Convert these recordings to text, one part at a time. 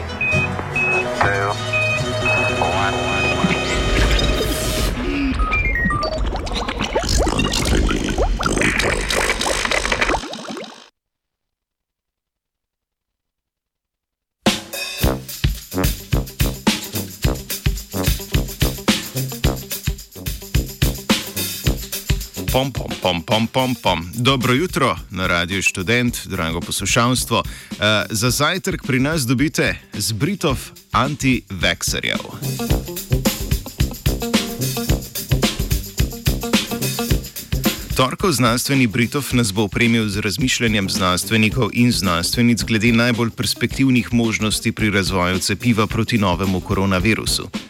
Three, Pom, pom, pom, pom, pom, pom. Dobro jutro na Radio Student, drago poslušalstvo. Uh, za zajtrk pri nas dobite z Britov anti-vexerjev. Torkov znanstveni Britov nas bo opremil z razmišljanjem znanstvenikov in znanstvenic glede najbolj perspektivnih možnosti pri razvoju cepiva proti novemu koronavirusu.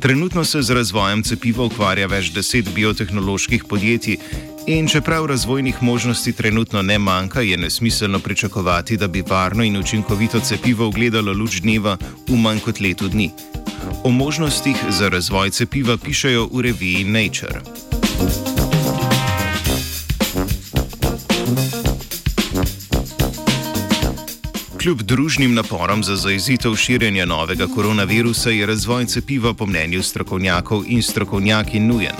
Trenutno se z razvojem cepiva ukvarja več deset biotehnoloških podjetij in čeprav razvojnih možnosti trenutno ne manjka, je nesmiselno pričakovati, da bi varno in učinkovito cepivo ugledalo luč dneva v manj kot letu dni. O možnostih za razvoj cepiva pišejo v reviji Nature. Kljub družnim naporom za zaezitev širjenja novega koronavirusa je razvoj cepiva po mnenju strokovnjakov in strokovnjaki nujen.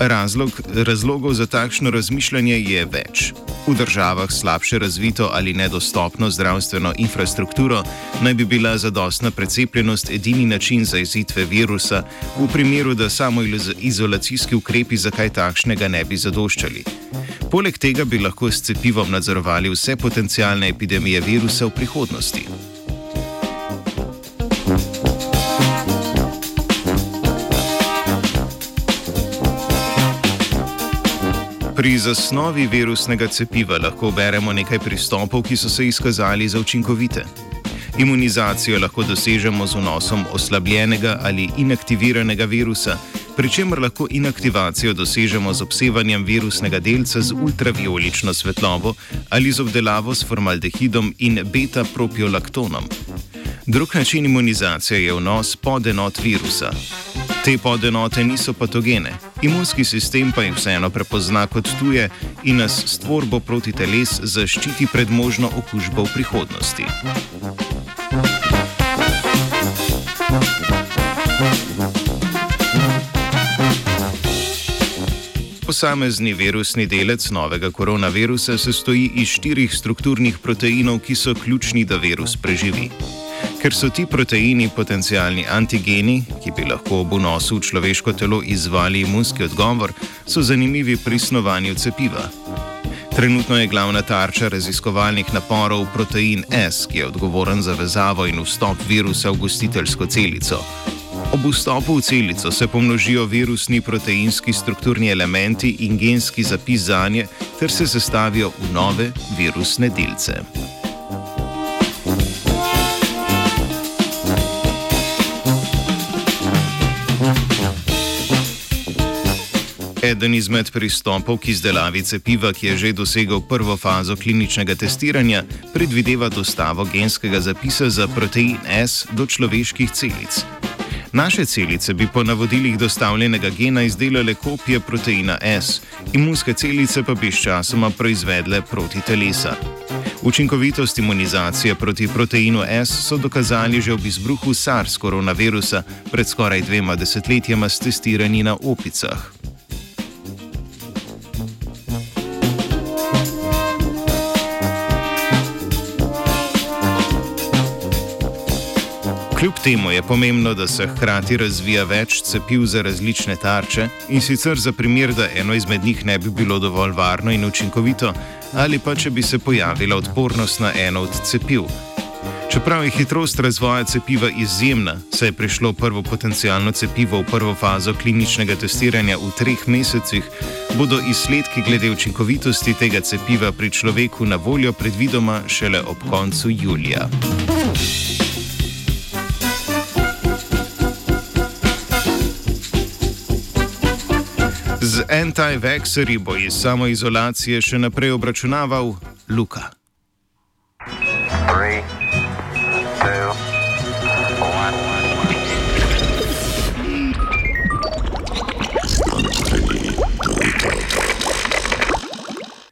Razlog, razlogov za takšno razmišljanje je več. V državah slabše razvito ali nedostopno zdravstveno infrastrukturo naj bi bila zadostna precepljenost edini način zaezitve virusa, v primeru, da samo izolacijski ukrepi za kaj takšnega ne bi zadoščali. Poleg tega bi lahko s cepivom nadzorovali vse potencijalne epidemije virusa v prihodnosti. Pri zasnovi virusnega cepiva lahko beremo nekaj pristopov, ki so se izkazali za učinkovite. Imunizacijo lahko dosežemo z vnosom oslabljenega ali inaktiviranega virusa, pri čemer lahko inaktivacijo dosežemo z obsevanjem virusnega delca z ultraviolično svetlobo ali z obdelavo s formaldehidom in beta-propiolaktonom. Drug način imunizacije je vnos podenot virusa. Te podenote niso patogene, imunski sistem pa jih vseeno prepozna kot tuje in nas s tvorbo proti teles zaščiti pred možno okužbo v prihodnosti. Posamezni virusni delec novega koronavirusa se stoji iz štirih strukturnih proteinov, ki so ključni, da virus preživi. Ker so ti proteini potencijalni antigeni, ki bi lahko ob vnosu v človeško telo izvali imunski odgovor, so zanimivi pri snovanju cepiva. Trenutno je glavna tarča raziskovalnih naporov protein S, ki je odgovoren za vezavo in vstop virusa v gostiteljsko celico. Ob vstopu v celico se pomnožijo virusni proteinski strukturni elementi in genski zapis za nje, ter se sestavijo v nove virusne delce. Eden izmed pristopov k izdelavi cepiva, ki je že dosegel prvo fazo kliničnega testiranja, predvideva dostavo genskega zapisa za protein S do človeških celic. Naše celice bi po navodilih dostavljenega gena izdelale kopije proteina S, imunske celice pa bi sčasoma proizvedle proti telesa. Učinkovitost imunizacije proti proteinu S so dokazali že ob izbruhu SARS koronavirusa pred skoraj dvema desetletjema s testiranji na opicah. Kljub temu je pomembno, da se hkrati razvija več cepiv za različne tarče in sicer za primer, da eno izmed njih ne bi bilo dovolj varno in učinkovito, ali pa če bi se pojavila odpornost na eno od cepiv. Čeprav je hitrost razvoja cepiva izjemna, saj je prišlo prvo potencijalno cepivo v prvo fazo kliničnega testiranja v treh mesecih, bodo izsledki glede učinkovitosti tega cepiva pri človeku na voljo predvidoma šele ob koncu julija. Z anti-vaxxerji bo iz samoizolacije še naprej obračunaval Luka. Three,